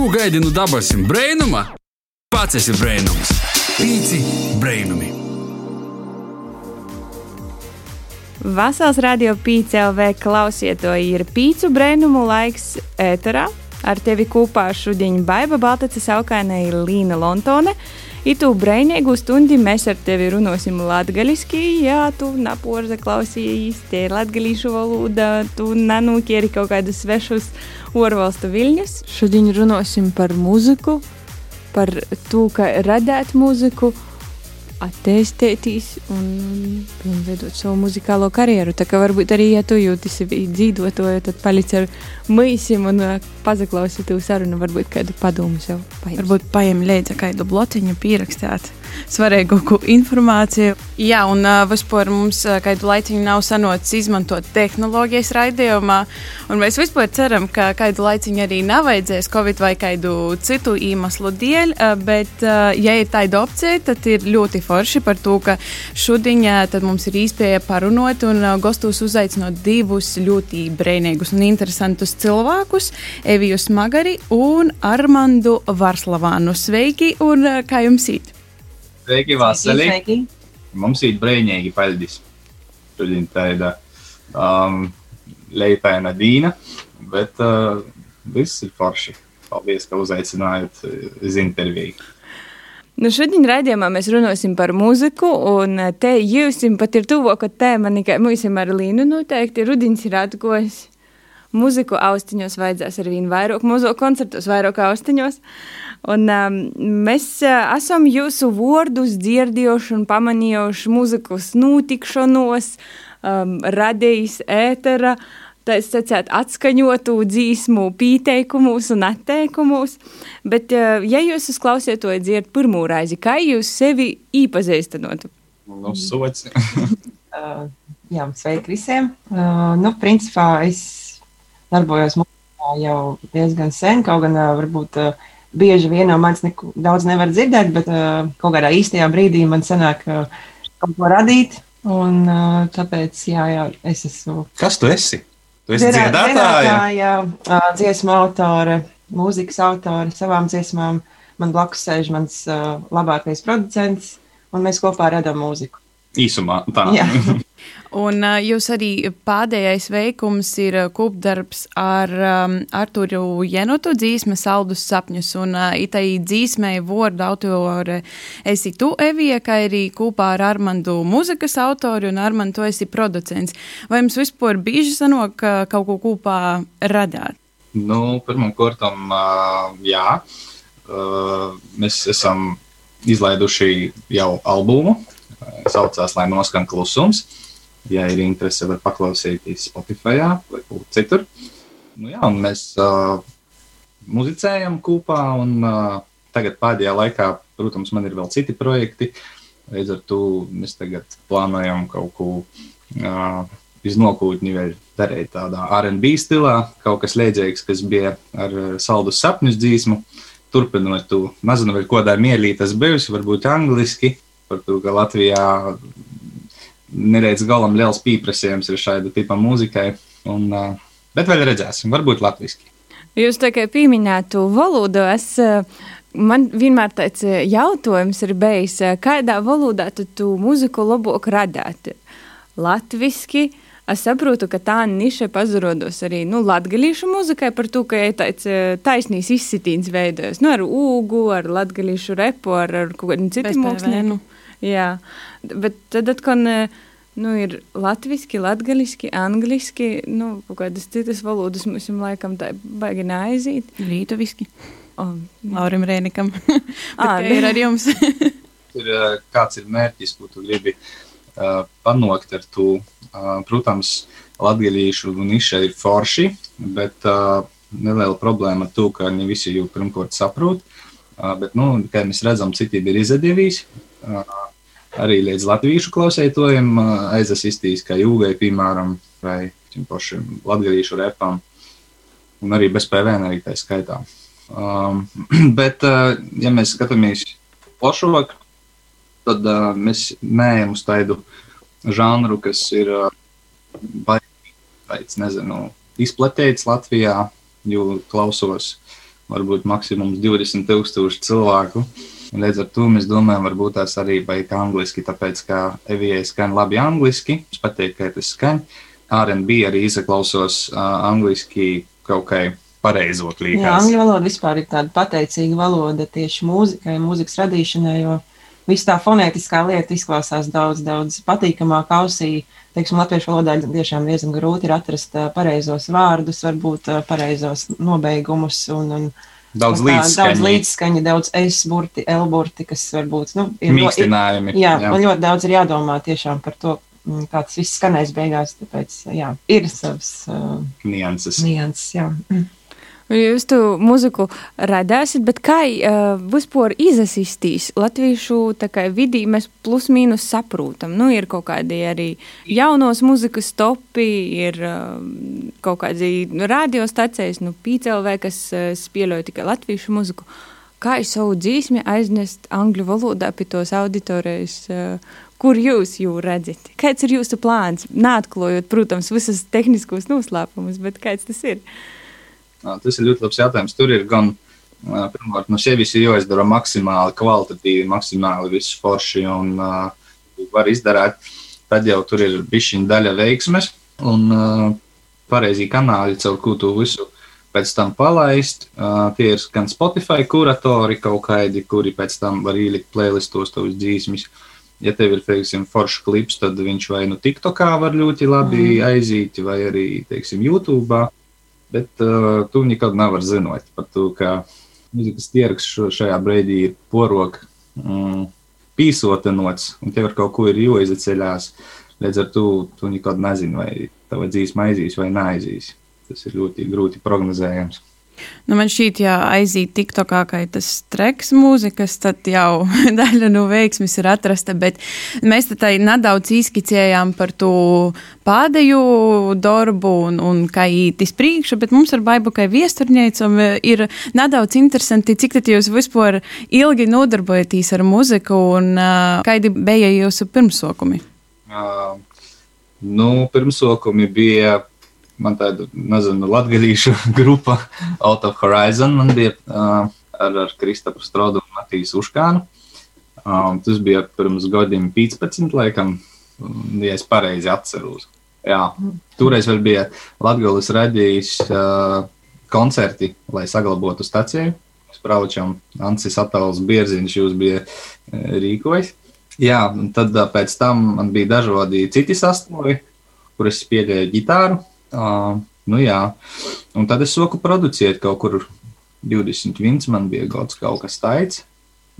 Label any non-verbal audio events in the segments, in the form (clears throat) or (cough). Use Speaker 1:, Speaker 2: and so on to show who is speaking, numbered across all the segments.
Speaker 1: Ko gaidi no dabasim brainuma? Pats esi brainums. Pīci brainumi.
Speaker 2: Vasals radio pīcēlv klausiet, to ir pīcu brēnumu laiks ēterā. Ar tevi kopā šodien Baiba Baltaca saukainai Līna Lontone. Itu brēņēgu stundi mēs ar tevi runāsim latgaliski, jā, tu naporza klausījies, tie ir latgalīšu valoda, tu nanūkieri kaut kādus svešus orvalstu viļņus. Šodien runāsim par muziku, par to, kā radīt muziku, attīstīties un veidot savu muzikālo karjeru. Tā kā varbūt arī, ja tu jūti sevi dzīvotoju, tad paliec ar mīsim un uh, pazaklausi tu sarunu, varbūt kādu padomu sev.
Speaker 3: Paņems. Varbūt paņem līdzi kādu blotiņu, pierakstīt svarīgāku informāciju. Jā, un uh, vispār mums uh, kādu laiciņu nav sanots izmantot tehnoloģijas raidījumā, un mēs vispār ceram, ka kādu laiciņu arī nav vajadzēs Covid vai kādu citu iemeslu dēļ, uh, bet, uh, ja ir tāda opcija, tad ir ļoti forši par to, ka šodien uh, mums ir iespēja parunot un uh, gastos uzaicinot divus ļoti brīvīgus un interesantus cilvēkus - Eviju Smagari un Armandu Varslavānu. Sveiki, un uh, kā jums ir?
Speaker 4: Sveiki, Vasarī! Mums ir brīvīgi paldies. Šodien tāda um, leitaina dīna, bet uh, viss ir forši. Paldies, ka uzaicinājāt uz interviju.
Speaker 2: Nu, šodien raidījumā mēs runāsim par mūziku, un te jūs pat ir tuvāka tēma nekā mums ar Līnu noteikti. Rudins ir atgojis. Mūziku austiņos vajadzēs ar vien vairāk, mūziku koncertos vairāk austiņos. Un, um, mēs uh, esam jūsu vārdus dzirdējuši un pamanījuši mūzikas notikšanos, um, radījis ētera. Tā sacīt, atskaņotu dzīsmu, pieteikumus un atteikumus. Bet, uh, ja jūs uzklausiet to dzirdat pirmo reizi, kā jūs sevi īpazīstinotu?
Speaker 4: Nu, sots. (laughs)
Speaker 5: uh, jā, sveiki visiem. Uh, nu, principā es darbojos mūzikā jau diezgan sen, kaut gan varbūt bieži vien no manis neko daudz nevar dzirdēt, bet kaut kādā īstajā brīdī man sanāk kaut ko radīt. Un tāpēc, jā, jā, es esmu.
Speaker 4: Kas tu esi? Tu esi dziedātāja?
Speaker 5: Dziesmu autore, mūzikas autore savām dziesmām. Man blakus sēž mans labākais producents, un mēs kopā radām mūziku.
Speaker 4: Īsumā tā. (laughs)
Speaker 3: Un uh, jūs arī pēdējais veikums ir kopdarbs ar um, Arturu Jenotu dzīsme Saldus sapņus. Un uh, itai dzīsmei vārdu autore esi tu, Evija, kā arī kopā ar Armandu muzikas autori un Armandu tu esi producents. Vai jums vispār bieži sanok uh, kaut ko kopā radāt?
Speaker 4: Nu, pirmam kortam, uh, jā. Uh, mēs esam izlaiduši jau albumu saucās, lai noskan klusums. Ja ir interese, var paklausīties Spotify vai kur citur. Nu, jā, mēs uh, muzicējam kopā, un uh, tagad pēdējā laikā, protams, man ir vēl citi projekti. Līdz ar to mēs tagad plānojam kaut ko uh, iznokūtni vai darīt tādā RB stilā, kaut kas līdzīgs, kas bija ar saldus sapņus dzīsmu. Turpinot to, mazinu, vai kādā mielī tas bijusi, varbūt angliski par to, ka Latvijā neredz galam liels pieprasījums ir šāda tipa mūzikai. Un, bet vēl redzēsim, varbūt latviešu.
Speaker 2: Jūs tikai pieminētu valodu. Es, man vienmēr tāds jautājums ir bijis, kādā valodā tu, tu muziku labāk radāt? Latviešu. Es saprotu, ka tā niša pazurodos arī nu, latviešu muzikai par to, ka ir tāds taisnīs izsitīns veidojas. Nu, ar ūgu, ar latviešu repu, ar, ar kaut kādiem citiem māksliniekiem. Jā, bet tad atkal nu, ir latviešu, latviešu, angliski, nu, kaut kādas citas valodas mums laikam tā baigi neaiziet.
Speaker 3: Lietuviski. Oh, Laurim Rēnikam. (laughs) ah, ir ar jums. (laughs)
Speaker 4: ir, kāds ir mērķis, ko tu gribi uh, panākt ar to? Uh, protams, latviešu niša ir forši, bet uh, neliela problēma ar to, ka ne visi jau pirmkārt saprot. Uh, bet, nu, kā mēs redzam, citiem ir izdevies. Uh, arī līdz latviešu klausētojiem aizasistīs, kā jūgai, piemēram, vai šim pašam latviešu repam, un arī bez PVN arī tā skaitā. Um, (clears throat) bet, uh, ja mēs skatāmies plašāk, tad uh, mēs neejam uz tādu žanru, kas ir uh, baigts, nezinu, izplatīts Latvijā, jo klausos varbūt maksimums 20,000 cilvēku. Līdz ar to mēs domājam, varbūt tās arī vajag angliski, tāpēc, ka Evijai skan labi angliski. Es pateiktu, ka tas skan. RB arī izaklausos uh, angliski kaut kā pareizot līnijas.
Speaker 5: Jā, angļu valoda vispār ir tāda pateicīga valoda tieši mūzikai, mūzikas radīšanai, jo viss tā fonētiskā lieta izklausās daudz, daudz patīkamāk ausī. Teiksim, latviešu valodā tiešām diezgan grūti ir atrast pareizos vārdus, varbūt pareizos nobeigumus un, un
Speaker 4: Daudz
Speaker 5: tā,
Speaker 4: līdzskaņu.
Speaker 5: daudz līdzskaņu, daudz S burti, L burti, kas varbūt nu, ir
Speaker 4: Mīkstinājumi.
Speaker 5: Jā,
Speaker 4: jā.
Speaker 5: man ļoti daudz ir jādomā tiešām par to, mm, kā tas viss skanēs beigās. Tāpēc jā, ir savs uh,
Speaker 4: nianses.
Speaker 5: nianses. Jā. Mm.
Speaker 2: Jūs tu muziku radāsiet, bet kā uh, vispār izasistīs latviešu vidī mēs plus mīnus saprotam? Nu, ir kaut kādi arī jaunos muzikas topi, ir uh, kaut kādi radiostacijas, nu, PCLV, kas uh, spēlēja tikai latviešu muziku. Kā es savu dzīsmi aiznest angļu valodā pie tos auditorijas, uh, kur jūs jū redzat? Kāds ir jūsu plāns? Neatklājot, protams, visas tehniskos noslēpumus, bet kāds tas ir?
Speaker 4: Ā, Tas ir ļoti labs jautājums. Tur ir gan, ā, pirmkārt, no sevis jāizdara maksimāli kvalitatīvi, maksimāli viss forši un var izdarīt. Tad jau tur ir bišķiņa daļa veiksmes un pareizi kanāli, caur ko tu visu pēc tam palaist. Uh, tie ir gan Spotify kuratori kaut kādi, kuri pēc tam var ielikt playlistos tavus dzīsmis. Ja tev ir, teiksim, foršs klips, tad viņš vai nu TikTokā var ļoti labi mm. aiziet, vai arī, teiksim, YouTube. Bet uh, tu nekad nevari zināt par to, ka mūzikas tirgus šo- šajā brīdī ir porok mm, pīsotenots, un tev ar kaut ko ir jāizceļās. Līdz ar to tu nekad nezini, vai tava dzīsma aizīs vai neaizīs. Tas ir ļoti grūti prognozējams.
Speaker 3: Nu, man šķiet, ja aiziet TikTokā, ka tas treks mūzikas, tad jau (laughs) daļa no veiksmes ir atrasta. Bet mēs tā nedaudz izskicējām par to pēdējo darbu un, un kā ītis priekšu, bet mums ar baibu, kā viesturniecam, ir nedaudz interesanti, cik tad jūs vispār ilgi nodarbojaties ar muziku un uh, kādi bija jūsu pirmsokumi?
Speaker 4: Uh, nu, pirmsokumi bija man tāda, nezinu, latgadīšu (laughs) grupa Out of Horizon. Man bija uh, ar, ar Kristapu Strodu un Matīs Uškānu. Um, tas bija pirms gadiem 15, laikam, ja es pareizi atceros. Jā, toreiz vēl bija Latvijas radījis uh, koncerti, lai saglabotu staciju. Mēs braucam, Ancis Atāls Bierziņš jūs bija rīkojis. Jā, un tad pēc tam man bija dažādi citi sastāvi, kur es spēlēju ģitāru. Uh, nu jā, un tad es soku producēt kaut kur 21, man bija gads kaut kas tāds.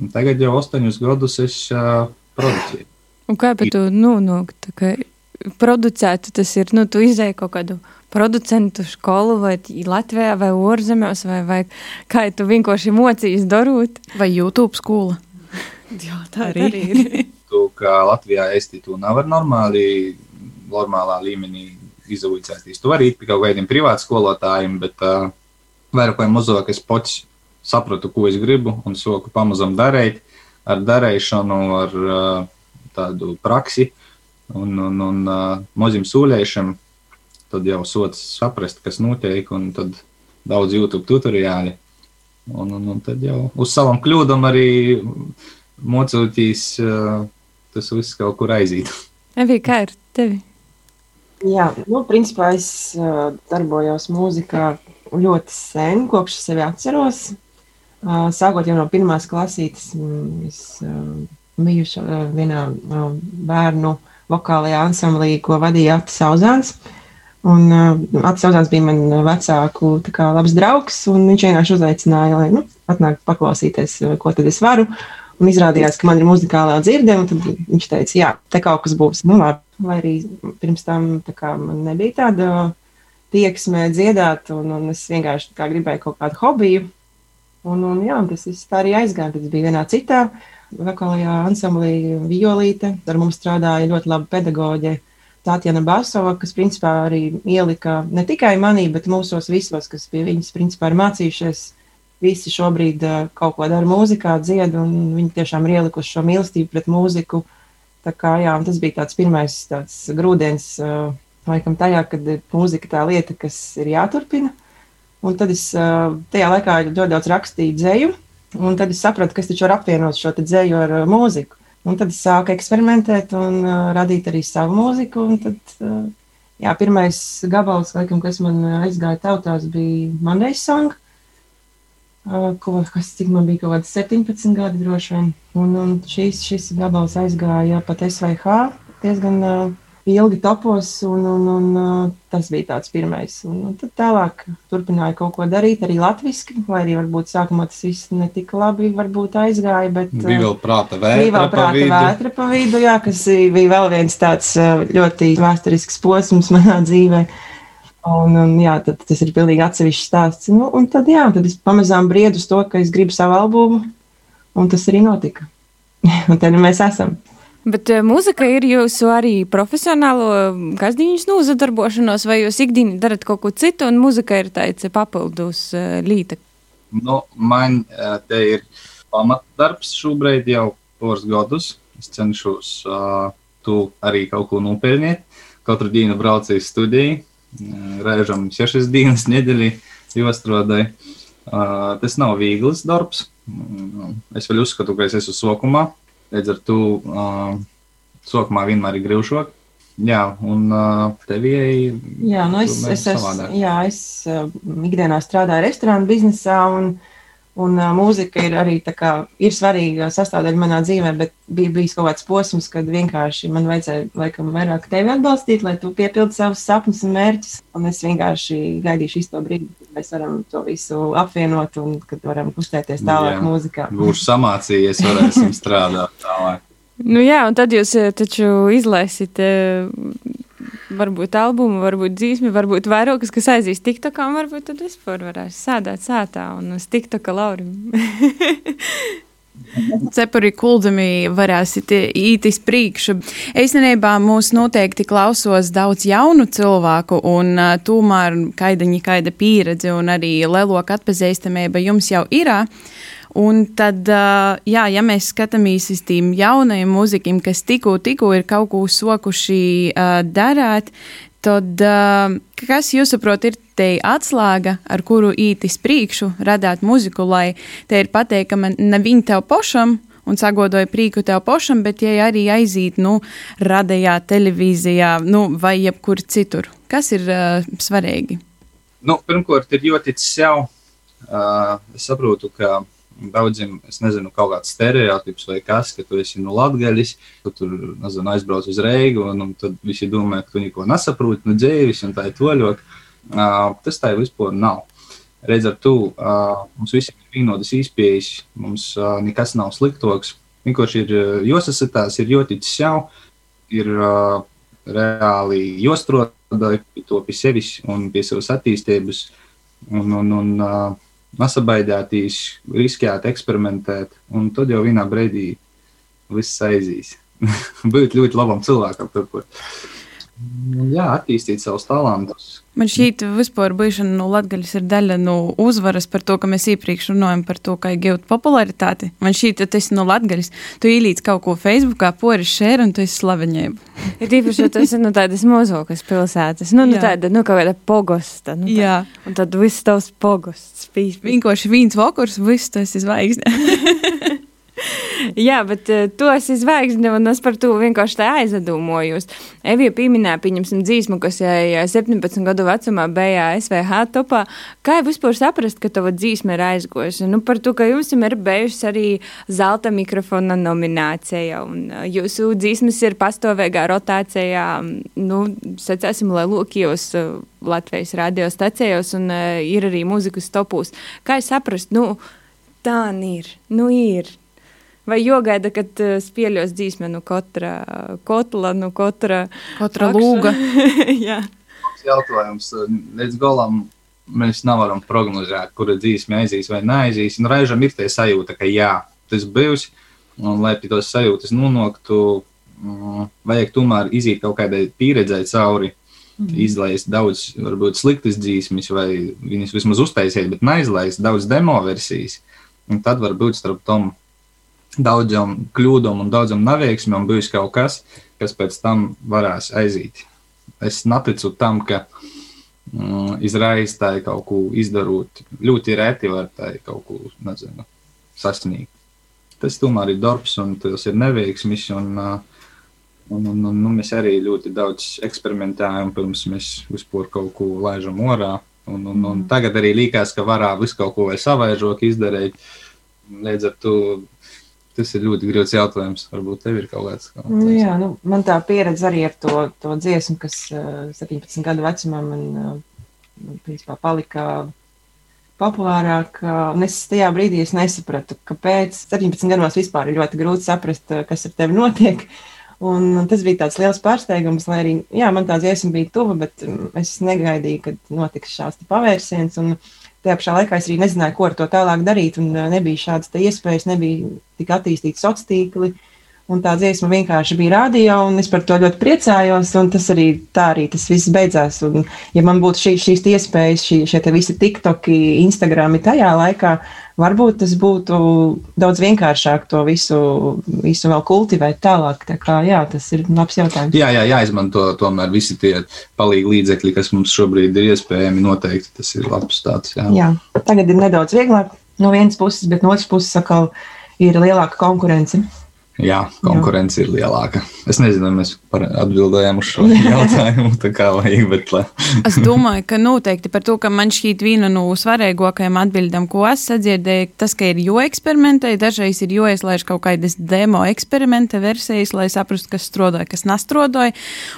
Speaker 4: Un tagad jau astoņus gadus es uh, producēju.
Speaker 2: Un kā pat tu, nu, nu, tā kā producētu, tas ir, nu, tu izēji kaut kādu producentu skolu vai Latvijā vai ārzemēs, vai, vai kā tu vienkārši mocīs darot.
Speaker 3: Vai YouTube skola? (laughs)
Speaker 2: Jā, tā arī ir.
Speaker 4: To, ka Latvijā esti to nevar normāli, normālā līmenī izaudzēties. Tu vari iet pie kaut kādiem privātu skolotājiem, bet uh, vairāk vai mazāk es pats sapratu, ko es gribu un soku pamazam darīt ar darīšanu, ar uh, tādu praksi un, un, un uh, maziem sūļēšiem. Tad jau sots saprast, kas notiek, un tad daudz YouTube tutoriāli. Un, un, un tad jau uz savām kļūdām arī mocoties, uh, tas viss kaut kur aiziet.
Speaker 2: Evī, kā ir tevi?
Speaker 5: Jā, nu, principā es uh, darbojos mūzikā ļoti sen, kopš es sevi atceros. Uh, sākot jau no pirmās klasītes, es uh, biju uh, vienā uh, bērnu vokālajā ansamblī, ko vadīja Atis Sauzāns. Un uh, Atis Sauzāns bija man vecāku kā, labs draugs, un viņš vienkārši uzaicināja, lai nu, atnāk paklausīties, uh, ko tad es varu. Un izrādījās, ka man ir muzikālā dzirde, un viņš teica, jā, te kaut kas būs. Nu, labi. Lai arī pirms tam kā, man nebija tāda tieksme dziedāt, un, un es vienkārši gribēju kaut kādu hobiju. Un, un, jā, un tas viss tā arī aizgāja. Tad es biju vienā citā vokālajā ansamblī Violīte. Ar mums strādāja ļoti laba pedagoģe Tātjana Basova, kas principā arī ielika ne tikai manī, bet mūsos visos, kas pie viņas principā ir mācījušies. Visi šobrīd uh, kaut ko dara mūzikā, dzied, un viņi tiešām ir ielikuši šo mīlestību pret mūziku. Tā kā, jā, tas bija tāds pirmais tāds grūdienis, uh, laikam, tajā, kad mūzika tā lieta, kas ir jāturpina. Un tad es tajā laikā ļoti daudz rakstīju dzēju, un tad es sapratu, ka es taču varu apvienot šo dzēju ar mūziku. Un tad es sāku eksperimentēt un radīt arī savu mūziku. Tad, jā, pirmais gabals, laikam, kas man aizgāja tautās, bija Monday Song. Ko, kas cik man bija kaut kāds 17 gadi droši vien. Un, un šis, šis gabals aizgāja pat SVH diezgan uh, ilgi topos, un, un, un uh, tas bija tāds pirmais. Un, un tad tālāk turpināju kaut ko darīt arī latviešu, lai arī varbūt sākumā tas viss netika labi aizgāja. Bet,
Speaker 4: bija uh, vēl prāta vētra,
Speaker 5: bija vēl prāta
Speaker 4: pa
Speaker 5: vētra pa vidu, jā, kas bija vēl viens tāds ļoti vēsturisks posms manā dzīvē. Un, un, jā, tad, tas ir pilnīgi atsevišķs stāsts. Nu, un tad, jā, tad es pamazām briedu uz to, ka es gribu savu albumu, un tas arī notika. (laughs) un tad mēs esam.
Speaker 2: Bet uh, mūzika ir jūsu arī profesionālo kasdiņas nozadarbošanos, vai jūs ikdienā darat kaut ko citu, un mūzika ir tāds papildus uh, līta?
Speaker 4: Nu, man uh, te ir pamatdarbs šobrīd jau pāris gadus. Es cenšos uh, tu arī kaut ko nopelnīt. Katru dienu braucu uz studiju, uh, reizēm sešas dienas nedēļā jostrādāju. Uh, tas nav viegls darbs. Es vēl uzskatu, ka es esmu sokumā. Līdz ar to uh, sākumā vienmēr ir grūšāk. Jā, un uh, tevijai.
Speaker 5: Jā, nu es, es, es, jā, es uh, ikdienā strādāju restorānu biznesā, un, un uh, mūzika ir arī kā, ir svarīga sastāvdaļa manā dzīvē, bet bija bijis kaut kāds posms, kad vienkārši man vajadzēja laikam vairāk tevi atbalstīt, lai tu piepildi savus sapņus un mērķus, un es vienkārši gaidīšu īsto brīdi, kad mēs varam to visu apvienot un kad varam kustēties tālāk jā, mūzikā.
Speaker 4: Būšu samācījies, varēsim strādāt tālāk.
Speaker 2: Nu jā, un tad jūs eh, taču izlaisit eh, varbūt albumu, varbūt dzīsmi, varbūt vairākas, kas aizies TikTokā, un varbūt tad vispār varēs sēdēt sētā un uz TikToka laurim. (laughs)
Speaker 3: Cepuri kuldami varēsit īt iz priekšu. Īstenībā mūs noteikti klausos daudz jaunu cilvēku, un tomēr kaidaņi kaida pieredze un arī leloka atpazīstamība jums jau ir. Un tad, jā, ja mēs skatāmies uz tiem jaunajiem mūzikiem, kas tikko, tikko ir kaut ko sokuši darīt, tad kas, jūsuprāt, ir te atslēga, ar kuru ītis priekšu radāt muziku, lai te ir pateikama ne viņa tev pašam, un sagodoja prieku tev pašam, bet ja arī aiziet, nu, radījā televīzijā, nu, vai jebkur citur. Kas ir uh, svarīgi?
Speaker 4: Nu, pirmkārt, ir joticis jau. Uh, es saprotu, ka daudziem, es nezinu, kaut kāds stereotips vai kas, ka tu esi no Latvijas, tu tur nezinu, aizbrauc uz Reigu, un, un tad visi domā, ka tu neko nesaproti no dzīves, un tā ir toļok. Uh, tas tā vispār nav. Redz ar to, uh, mums visiem ir vienotas izpējas, mums uh, nekas nav sliktoks. Vienkārši ir jāsasitās, ir joticis jau, ir uh, reāli jāstrādā pie to pie sevis un pie savas attīstības. Un, un, un, uh, nesabaidētīs, riskēt, eksperimentēt, un tad jau vienā brīdī viss aizīs. (laughs) Būt ļoti labam cilvēkam, turpot. Jā, attīstīt savus talantus.
Speaker 3: Man šķiet, vispār bijušana no Latvijas ir daļa no uzvaras par to, ka mēs iepriekš runājam par to, kā iegūt popularitāti. Man šķiet, ka tas ir no Latvijas. Tu ielīdz kaut ko Facebookā, poris šēri, un tu esi slavenība.
Speaker 2: Ir īpaši, ja tas ir no tādas mazākas pilsētas, nu, nu tāda, nu, kaut kāda pogosta. Nu, tā, Jā. Un tad viss tavs pogosts spīd.
Speaker 3: Vienkārši viens vakars, viss tas ir zvaigzne. (laughs) (laughs)
Speaker 2: Jā, bet uh, tu esi zvaigzne, un es par to vienkārši tā aizdomājos. Evija pieminēja, pieņemsim, dzīsmu, kas jau 17 gadu vecumā bija SVH topā. Kā jau vispār saprast, ka tava dzīsme ir aizgojusi? Nu, par to, ka jums ir bijušas arī zelta mikrofona nominācija, un uh, jūsu dzīsmes ir pastāvīgā rotācijā, nu, sacēsim, lielākajos uh, Latvijas radiostacijos, un uh, ir arī mūzikas topūs. Kā es saprast, nu, tā ir, nu ir. Vai jogaida, kad uh, spieļos dzīsme no katra kotla, no katra,
Speaker 3: katra lūga? (laughs)
Speaker 2: Jā.
Speaker 4: Jautājums līdz galam mēs nevaram prognozēt, kura dzīsme aizies vai neaizies. Nu, reizēm ir tā sajūta, ka jā, tas būs, un lai pie tos sajūtas nonāktu, mm, vajag tomēr iziet kaut kādai pieredzei cauri. Mm. Izlaist daudz, varbūt sliktas dzīsmes, vai viņas vismaz uztaisīt, bet neizlaist daudz demo versijas. Un tad varbūt starp tom daudzam kļūdām un daudzam neveiksmēm bijis kaut kas, kas pēc tam varēs aiziet. Es neticu tam, ka mm, izraisa tā kaut ko izdarot. Ļoti reti var tā kaut ko, nezinu, sasniegt. Tas tomēr ir darbs un tas ir neveiksmis. Un, un, un, un, nu, mēs arī ļoti daudz eksperimentējam, pirms mēs vispār kaut ko laižam orā. Un, un, un tagad arī liekas, ka varā visu kaut ko vēl savaižok izdarīt. Līdz ar to tas ir ļoti grūts jautājums. Varbūt tev ir kaut kāds. Kaut
Speaker 5: nu, jā, nu, man tā pieredze arī ar to, to dziesmu, kas uh, 17 gadu vecumā man uh, principā, palika populārāk. Un es tajā brīdī es nesapratu, kāpēc 17 gados vispār ir ļoti grūti saprast, kas ar tevi notiek. Un tas bija tāds liels pārsteigums, lai arī jā, man tā dziesma bija tuva, bet es negaidīju, kad notiks šāds pavērsiens. Un tajā pašā laikā es arī nezināju, ko ar to tālāk darīt. Nebija šādas iespējas, nebija tik attīstīti sociāli tīkli. Un tā dziesma vienkārši bija rādio, un es par to ļoti priecājos. Tas arī tā arī tas viss beidzās. Un, ja man būtu šī, šīs iespējas, šī, šie visi TikToki, Instagrami tajā laikā, varbūt tas būtu daudz vienkāršāk to visu, visu vēl kultivēt tālāk. Tā kā, jā, tas ir labs jautājums.
Speaker 4: Jā, jā, jāizmanto tomēr visi tie palīgi līdzekļi, kas mums šobrīd ir iespējami. Noteikti tas ir labs tāds. Jā,
Speaker 5: jā tagad ir nedaudz vieglāk no vienas puses, bet no otras puses atkal ir lielāka konkurence.
Speaker 4: Jā, konkurence jā. ir lielāka. Es nezinu, vai mēs atbildējām uz šo (laughs) jautājumu. Vajag, bet, (laughs)
Speaker 3: es domāju, ka noteikti par to, ka man šī viena no svarīgākajām atbildēm, ko es sadzirdēju, tas, ka ir jo eksperimentēji, dažreiz ir jo ieslēdz kaut kādas demo eksperimenta versijas, lai saprastu, kas strādāja, kas nastrodāja,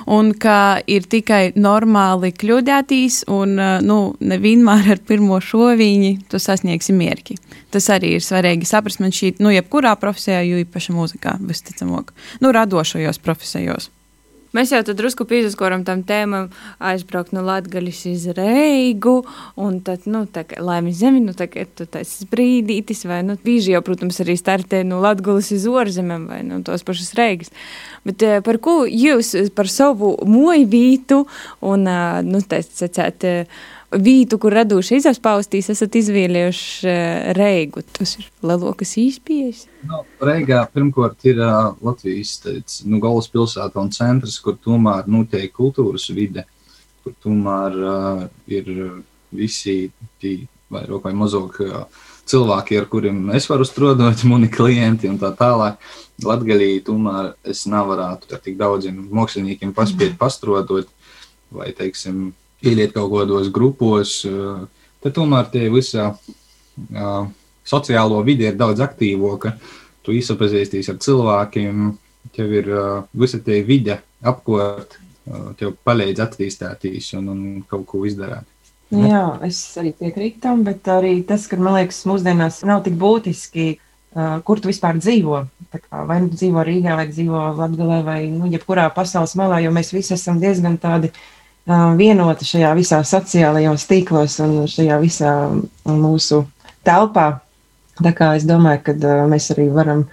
Speaker 3: un ka ir tikai normāli kļūdētīs, un nu, nevienmēr ar pirmo šoviņu tu sasniegsi mierki. Tas arī ir svarīgi saprast man šī, nu, jebkurā profesijā, jo īpaši mūzikā, visticamāk, nu, radošajos profesijos.
Speaker 2: Mēs jau tad drusku piesakoram tam tēmam, aizbraukt no Latvijas uz Reigu, un tad, nu, tā kā laimīgs zemi, nu, tā kā tu taisas brīdītis, vai, nu, bieži jau, protams, arī startē no Latvijas uz ārzemēm, vai, nu, tos pašus Reigas. Bet par ko jūs par savu moju vītu un, nu, tā sacēt, vītu, kur raduši izpaustīs, esat izvēlējuši uh, reigu. Tas ir lielākas īspējas.
Speaker 4: No, Reigā pirmkārt ir uh, Latvijas teic, nu, galvaspilsēta un centrs, kur tomēr notiek kultūras vide, kur tomēr uh, ir visi tie vairāk vai mazāk uh, cilvēki, ar kuriem es varu strādāt, (laughs) mani klienti un tā tālāk. Latgaļī tomēr es nevarētu ar tik daudziem māksliniekiem paspēt pastrodot vai, teiksim, ieliet kaut kādos grupos, eh, tad tomēr tie visā uh, sociālo vidi ir daudz aktīvāka. Tu iepazīsties ar cilvēkiem, tev ir uh, visa tie vide apkārt, tev palīdz attīstīties un, un kaut ko izdarīt.
Speaker 5: Ja? Jā, es arī piekrītu tam, bet arī tas, ka man liekas, mūsdienās nav tik būtiski, kur tu vispār dzīvo. Kā, vai nu dzīvo Rīgā, vai dzīvo Latvijā, vai nu, jebkurā pasaules malā, jo mēs visi esam diezgan tādi uh, vienota šajā visā sociālajos tīklos un šajā visā mūsu telpā. Tā kā es domāju, ka mēs arī varam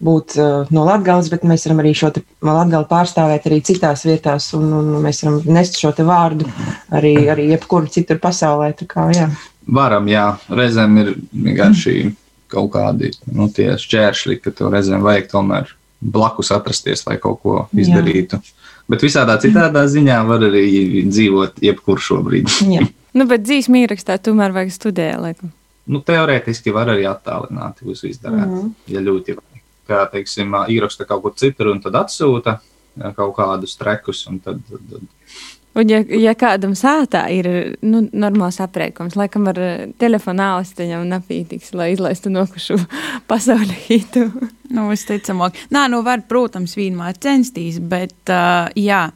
Speaker 5: būt no Latvijas, bet mēs varam arī šo Latviju pārstāvēt arī citās vietās, un, un mēs varam nest šo vārdu arī, arī jebkur citur pasaulē. Kā, jā.
Speaker 4: Varam, jā, reizēm ir vienkārši kaut kādi nu, šķēršļi, ka to reizēm vajag tomēr blakus atrasties, lai kaut ko izdarītu. Jā. Bet visādā citādā ziņā var arī dzīvot jebkur šobrīd.
Speaker 2: Jā. (laughs) Nu, bet dzīves mīrakstā tomēr vajag studēt, laikam.
Speaker 4: Nu, teorētiski var arī attālināti visu izdarīt, mm -hmm. ja ļoti vajag. Kā, teiksim, ieraksta kaut kur citur un tad atsūta kaut kādus trekus, un tad, tad, tad
Speaker 2: Un, ja, ja kādam sātā ir nu, normāls aprēķins, laikam ar eh, telefona austiņām napītīgs, lai izlaistu nokušu (laughs) pasaules hitu.
Speaker 3: nu, visticamāk, nē, nu var, protams, vienmēr censties, bet uh, jā.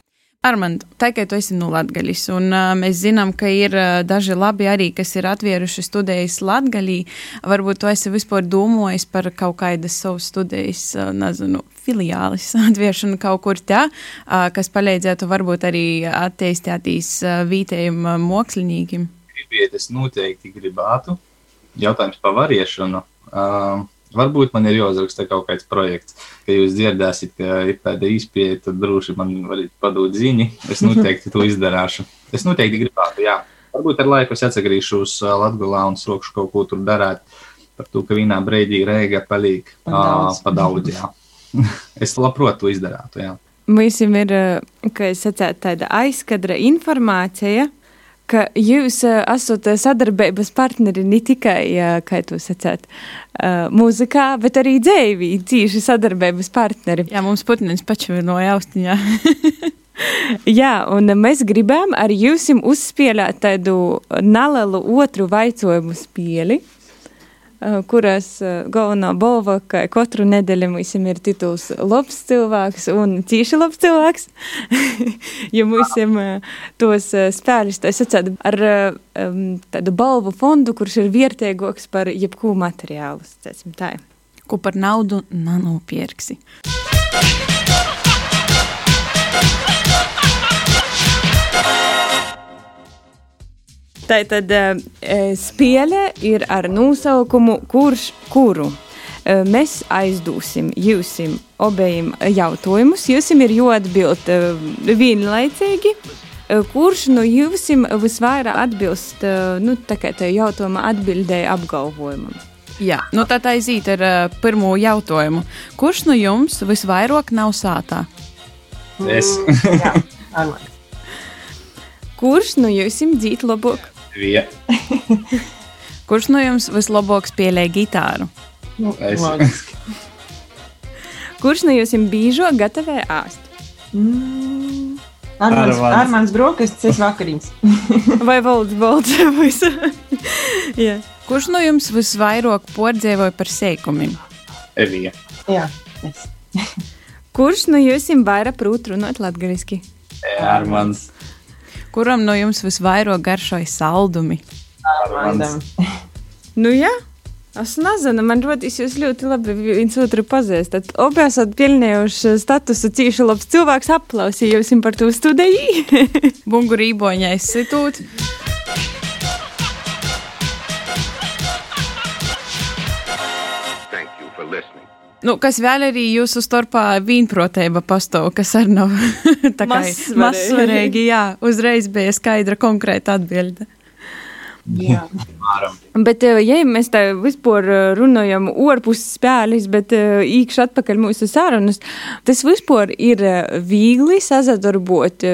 Speaker 3: Armand, tā kā tu esi no Latvijas, un uh, mēs zinām, ka ir uh, daži labi arī, kas ir atvieruši studijas Latvijā. Varbūt tu esi vispār domājis par kaut kādas savas studijas, uh, nezinu, filiālis (laughs) atviešanu kaut kur tā, uh, kas palīdzētu varbūt arī attīstīties uh, vietējiem uh, māksliniekiem.
Speaker 4: Gribiet, es noteikti gribētu. Jautājums par variešanu. Uh, Varbūt man ir jāuzraksta kaut kāds projekts, ka jūs dzirdēsiet, ka ir tāda izpēja, tad droši man varat padot ziņu. Es noteikti to izdarīšu. Es noteikti gribētu, jā. Varbūt ar laiku es uh, Latviju un sākšu kaut ko tur darīt. Par to, ka vienā brīdī reiga paliek pa daudz. (laughs) Es labprāt to izdarītu.
Speaker 2: Visam ir, kā es sacītu, tāda aizkadra informācija ka jūs uh, esat sadarbības partneri ne tikai, uh, kā jūs sacāt, mūzikā, bet arī dzēvī, cīši sadarbības partneri.
Speaker 3: Jā, mums putniņš pačvinoja austiņā. (laughs)
Speaker 2: Jā, un mēs gribam ar jums uzspēlēt tādu nelielu otru vaicojumu spēli. Eh, kuras eh, galvenā balva, ka katru nedēļu mums ir tituls labs cilvēks un cīši labs cilvēks. jo mums ir eh, tos spēļus, tā sacāt, ar tādu balvu fondu, kurš ir vērtīgāks par jebkuru materiālu, teicam tā.
Speaker 3: Ko par naudu nanopierksi.
Speaker 2: Tātad spēle ir ar nosaukumu Kurš kuru? Mēs aizdūsim jūsim obējiem jautājumus. Jūsim ir jāatbild vienlaicīgi. Kurš no jūsim visvairāk atbilst nu, jautājuma atbildēji apgalvojumam?
Speaker 3: Jā, nu tā aiziet ar uh, pirmo jautājumu. Kurš no jums visvairāk nav sātā?
Speaker 4: Es.
Speaker 2: Kurš no jūsim dzīt labāk?
Speaker 4: Vie. (laughs)
Speaker 3: Kurš no jums vislabāk spēlē gitāru?
Speaker 5: Nu,
Speaker 4: Es. (laughs)
Speaker 2: Kurš no jūsim bīžo gatavē āst?
Speaker 5: Mm. Armāns,
Speaker 4: Armāns.
Speaker 5: Armāns brokastis, es vakariņas. (laughs)
Speaker 2: Vai valds, valds, visu? Jā.
Speaker 3: Kurš no jums visvairāk pordzēvoja par sēkumiem?
Speaker 4: Evija.
Speaker 5: Jā, es.
Speaker 2: Kurš no jūsim vairāk prūt runāt latgaliski?
Speaker 4: Armāns.
Speaker 3: Kuram no jums visvairāk garšoja saldumi?
Speaker 5: Armandam. (laughs)
Speaker 2: Nu jā. Es nezinu, man rodas, jūs ļoti labi viens otru pazīstat. Abi esat pelnījuši statusu cīši labs cilvēks, aplausījums par to studiju. (laughs)
Speaker 3: Bungu rīboņa institūts.
Speaker 6: Thank you for listening.
Speaker 3: Nu, kas vēl arī jūsu starpā vīnprotība pastāv, kas arī nav (laughs) tā kā
Speaker 2: Mazsvarīgi.
Speaker 3: Jā, uzreiz bija skaidra konkrēta atbilde.
Speaker 5: Jā.
Speaker 2: Bet, eh, ja mēs tā vispār eh, runājam ārpus spēles, bet eh, īkšķi atpakaļ mūsu sarunas, tas vispār ir viegli sazadarbot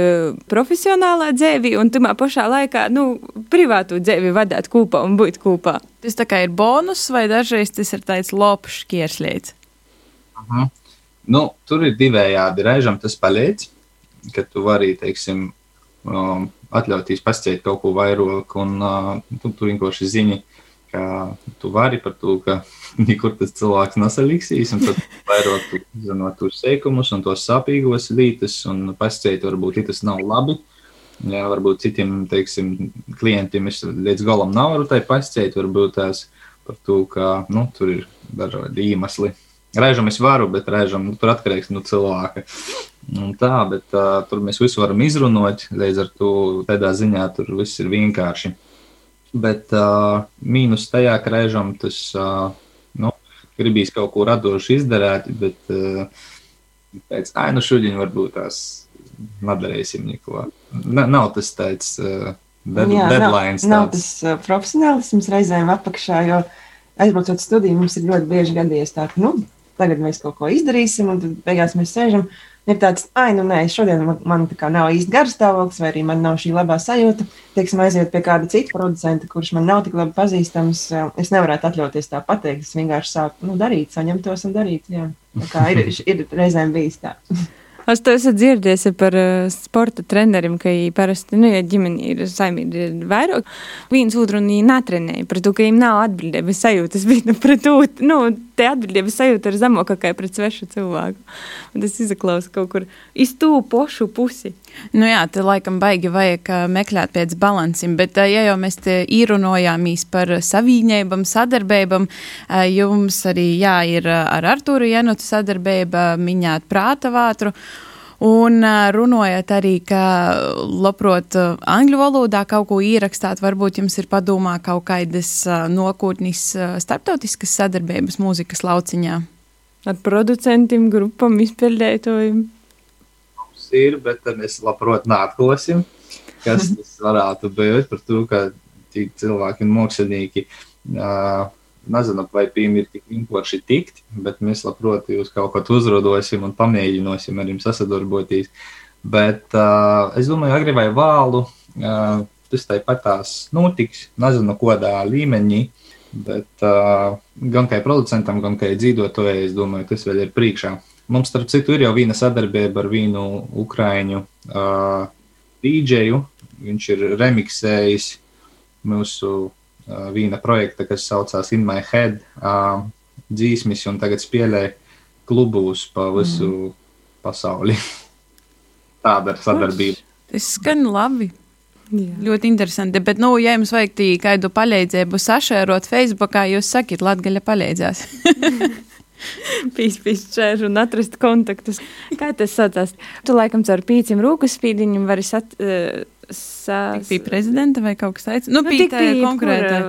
Speaker 2: profesionālā dzīvi un tamā pašā laikā, nu, privātu dzīvi vadīt kopā un būt kopā.
Speaker 3: Tas tā kā ir bonus, vai dažreiz tas ir tāds lopšs kierslīds.
Speaker 4: Nu, tur ir divējādi. Reizēm tas palīdz, ka tu vari, teiksim, um, atļauties pasciet kaut ko vairāk, un uh, tu, tu vienkārši zini, ka tu vari par to, ka (laughs) nekur tas cilvēks nesaliksīs, un tad vairāk tu zinot tos seikumus un tos sāpīgos lītas, un pasciet varbūt tas nav labi. Jā, varbūt citiem, teiksim, klientiem es līdz galam nevaru tai pasciet, varbūt tās par to, ka, nu, tur ir dažādi iemesli. Reizēm es varu, bet reizēm nu, tur atkarīgs no cilvēka. Un tā, bet uh, tur mēs visu varam izrunāt. Līdz ar to tādā ziņā tur viss ir vienkārši. Bet uh, mīnus tajā, ka reizēm tas uh, nu, gribīs kaut ko radošu izdarīt, bet uh, pēc tam, nu, šodien varbūt tās nedarīsim neko. Na, nav tas tāds uh, dead,
Speaker 5: Jā,
Speaker 4: deadlines.
Speaker 5: nav, nav tas uh, profesionālisms reizēm apakšā, jo aizbraucot studiju mums ir ļoti bieži gadījies tā, ka nu, tagad mēs kaut ko izdarīsim, un tad beigās mēs sēžam. Ir tāds, ah, nu nē, šodien man, man tā kā nav īsti garas stāvoklis, vai arī man nav šī labā sajūta. Teiksim, aiziet pie kāda cita producenta, kurš man nav tik labi pazīstams. uh, Es nevarētu atļauties tā pateikt. Es vienkārši sāku nu, darīt, saņemtos un darīt. Jā. Tā kā ir, ir reizēm bijis tā. (laughs)
Speaker 2: Es to esmu dzirdējis par uh, sporta treneriem, ka viņi parasti, nu, ja ģimene ir saimīgi ir vairāk, viens otru viņi netrenēja par to, ka viņiem nav atbildības sajūtas, (laughs) bet nu, pret to, nu, te atbildības sajūta ir zemākā kā pret svešu cilvēku. Un tas izklausa kaut kur iz tū pošu pusi.
Speaker 3: Nu jā, te laikam baigi vajag meklēt pēc balansiem, bet ja jau mēs te īrunojāmies par savīņēbam, sadarbībam, jums arī jā, ir ar Artūru Janutu sadarbība, miņāt prāta vātru. Un runājot arī, ka labprāt ā, angļu valodā kaut ko ierakstāt, varbūt jums ir padomā kaut kādas nokūtnis starptautiskas sadarbības mūzikas lauciņā.
Speaker 2: Ar producentiem, grupām, izpildētājiem.
Speaker 4: Ir, bet mēs labprāt neatklāsim, kas (laughs) tas varētu būt par to, ka tik cilvēki un mākslinieki. Uh, Nezinu, vai pīm ir tik vienkārši tikt, bet mēs labprāt jūs kaut ko uzrodosim un pamēģināsim ar jums sasadarboties. Bet uh, es domāju, agri vai vālu uh, tas tāpat tās notiks, nezinu, kādā līmenī. Bet uh, gan kā producentam, gan kā dzīvotājai, es domāju, tas vēl ir priekšā. Mums, starp citu, ir jau viena sadarbība ar vienu ukrāņu uh, dīdžeju. Viņš ir remiksējis mūsu uh, viena projekta, kas saucās In My Head uh, dzīsmis, un tagad spēlē klubus pa visu mm. pasauli. (laughs) Tāda ir sadarbība.
Speaker 3: Tas skan labi. Jā. Ļoti interesanti. Bet, nu, ja jums vajag kādu palīdzību sašērot Facebookā, jūs sakiet, Latvija palīdzēs. (laughs) (laughs)
Speaker 2: Pīspīšķēru un atrast kontaktus. Kā tas saucās? Tu laikam caur pīciem rūkas spīdiņam vari sat, uh,
Speaker 3: sas... Bija prezidenta vai kaut kas tāds? Nu, nu bija tā konkrēta.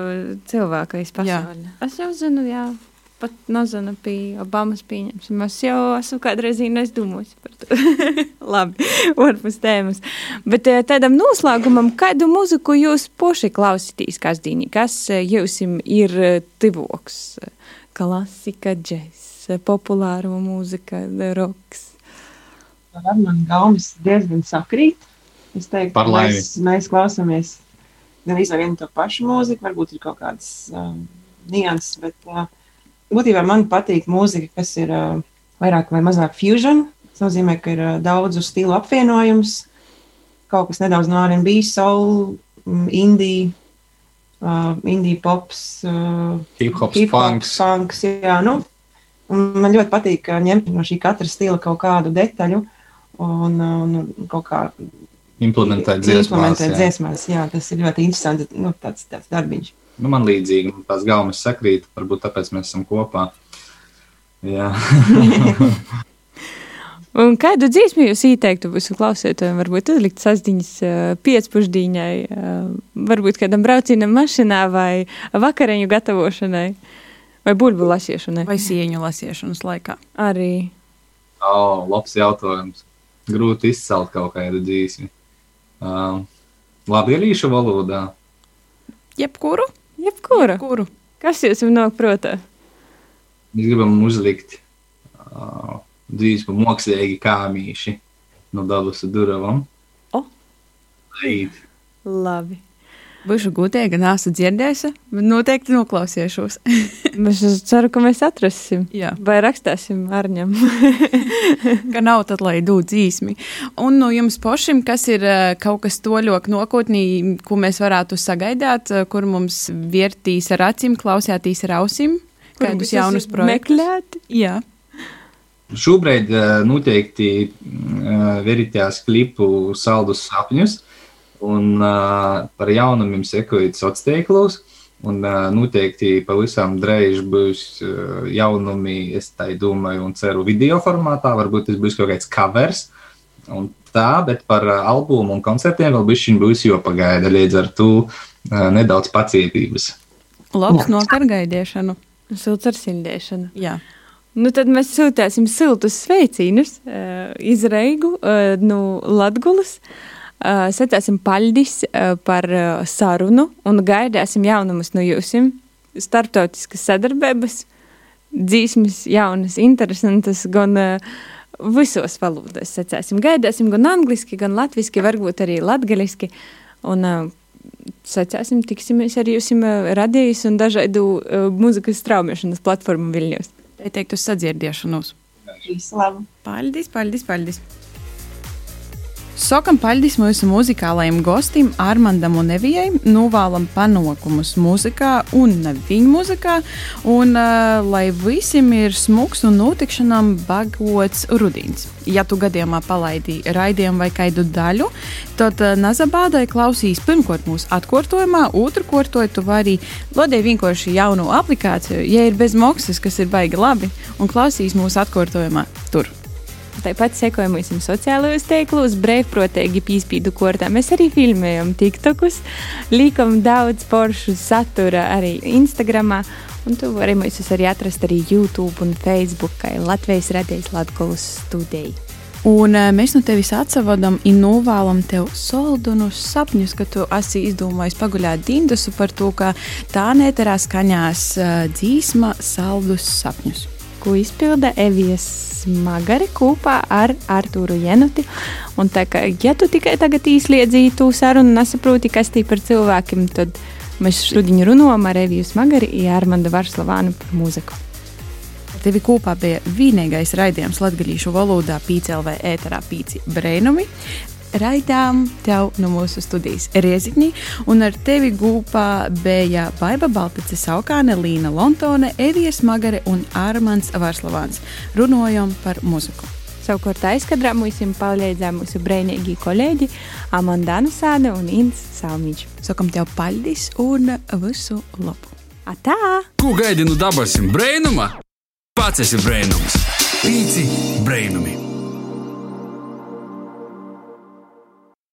Speaker 2: Cilvēka pasaulē. Es jau zinu, jā pat nezinu, bija Obamas pieņemsim. Es jau esmu kādreiz domājis par to. (laughs) Labi, ārpus tēmas. Bet eh, tādam noslēgumam, kādu muziku jūs poši klausītīs kasdienī? Kas eh, jums ir eh, tivoks? Klasika, džeks, populāro mūzika, roks.
Speaker 5: Ar mani gaumas diezgan sakrīt. Es teiktu, ka mēs, mēs klausāmies gan vienu to pašu mūziku, varbūt ir kaut kādas um, nianses, bet uh, būtībā man patīk mūzika, kas ir uh, vairāk vai mazāk fusion. Tas nozīmē, ka ir uh, daudzu stilu apvienojums, kaut kas nedaudz no RB, soul, um, indie, uh, indie pops, uh,
Speaker 4: hip hops, hip funks.
Speaker 5: funks jā, nu, man ļoti patīk uh, ņemt no šī katra stila kaut kādu detaļu un, un kaut kā
Speaker 4: implementēt dziesmās.
Speaker 5: Implementēt jā. dziesmās, jā, tas ir ļoti interesanti, nu, tāds, tāds darbiņš
Speaker 4: nu, man līdzīgi, tās gaumas sakrīt, varbūt tāpēc mēs esam kopā. Jā. (laughs)
Speaker 2: Un kādu dziesmu jūs ieteiktu visu klausītājiem? Varbūt uzlikt uh, piecpušdīņai, uh, varbūt kādam braucienam mašīnā vai vakariņu gatavošanai, vai burbuļu lasīšanai.
Speaker 3: Vai sieņu lasīšanas laikā.
Speaker 2: Arī.
Speaker 4: Oh, labs jautājums. Grūti izcelt kaut kādu dzīsmi. Uh, Latviešu valodā.
Speaker 3: Jebkuru?
Speaker 2: Jebkuru. Jebkuru. Kas jums nāk prātā?
Speaker 4: Mēs gribam uzlikt uh, dzīsmu mākslīgi kāmīši no dabas duravam.
Speaker 2: O! Laid. Labi.
Speaker 3: Būšu gudīga, nesu dzirdējusi, bet noteikti noklausīšos. (laughs)
Speaker 2: es ceru, ka mēs atrasim.
Speaker 3: Jā.
Speaker 2: Vai rakstīsim ar ņem. (laughs)
Speaker 3: ka nav tad, lai dūd dzīsmi. Un no jums pašiem, kas ir eh, kaut kas toļok nokotnī, ko mēs varētu sagaidāt, eh, kur mums vērtīs ar acīm, klausētīs ar ausīm, kādus jaunus projektus?
Speaker 2: Meklēt?
Speaker 3: Jā.
Speaker 4: Šobrīd eh, noteikti veritās klipu saldus sapņus un uh, par jaunumiem sekojiet sociālos tīklos. Un uh, noteikti pavisam drīz būs uh, jaunumi, es tā domāju, un ceru video formātā. Varbūt tas būs kaut kāds covers. Un tā, bet par uh, albumu un koncertiem vēl bišķiņ būs jopagaida, līdz ar to uh, nedaudz pacietības.
Speaker 3: Labs no kargaidīšanu.
Speaker 2: Silts ar sildīšanu.
Speaker 3: Jā.
Speaker 2: Nu, tad mēs sūtīsim siltus sveicienus uh, iz Reigu uh, no Latgulas. Uh, Paļģis uh, par sarunu un gaidāsim jaunumus no jums. Startautiskas sadarbības, dzīsmes, jaunas, interesantas, gan visos valodās. Secēsim, gaidāsim gan angliski, gan latviski, varbūt arī latgaliski. Un secēsim, tiksimies ar jums radījus un dažādu muzikas straumēšanas platformu Viļņos.
Speaker 3: Te teikt uz sadzirdēšanos.
Speaker 5: Visu labu!
Speaker 3: Paldies, paldies, paldies! Sakam paļģis mūsu muzikālajiem gostim Armandam un Evijai, novēlam panākumus muzikā un viņa muzikā, un uh, lai visiem ir smuks un notikšanām bagots rudīns. Ja tu gadījumā palaidi raidījumu vai kādu daļu, tad uh, Nazabādai klausīs pirmkārt mūsu atkārtojumā, otru kārtoju tu vari lodēt vienkārši jaunu aplikāciju, ja ir bez maksas, kas ir baigi labi, un klausīs mūsu atkārtojumā tur.
Speaker 2: Tāpat sekojam mums sociālajos tīklos, brīvprātīgi pīspīdu kortā. Mēs arī filmējam TikTokus, liekam daudz poršu satura arī Instagramā. Un tu vari mūs arī atrast arī YouTube un Facebook, kā Latvijas radijas Latvijas studija.
Speaker 3: Un uh, mēs no tevis atsavadam un novēlam tev soldunus sapņus, ka tu esi izdomājis paguļāt dindusu par to, ka tā neterā skaņās uh, dzīsma saldus sapņus.
Speaker 2: Ko izpilda Evijas Magari kopā ar Artūru Jenuti. Un tā kā, ja tu tikai tagad īsliedzīji to sarunu un nesaproti, kas tī par cilvēkiem, tad mēs šodien runājam ar Eviju Magari un Armandu Varslavānu par mūziku.
Speaker 3: Tevi kopā bija vienīgais raidījums latviešu valodā, PCLV ēterā Pīci Brēnumi. Raidām tev no mūsu studijas Rieziņī, un ar tevi gūpā bija Baiva Baltice, Saukāne, Līna Lontone, Evijas Magare un Ārmans Vārslavāns. Runājam par muziku.
Speaker 2: Savukārt aizkadrā mums palīdzēja mūsu brīvīgi kolēģi Amanda Nusāne un Inns Salmiņš.
Speaker 3: Sakam tev paldies un visu labu!
Speaker 2: Atā!
Speaker 1: Ko gaidi no dabasim brēnuma? Pats esi brēnums. Pīci brēnumi!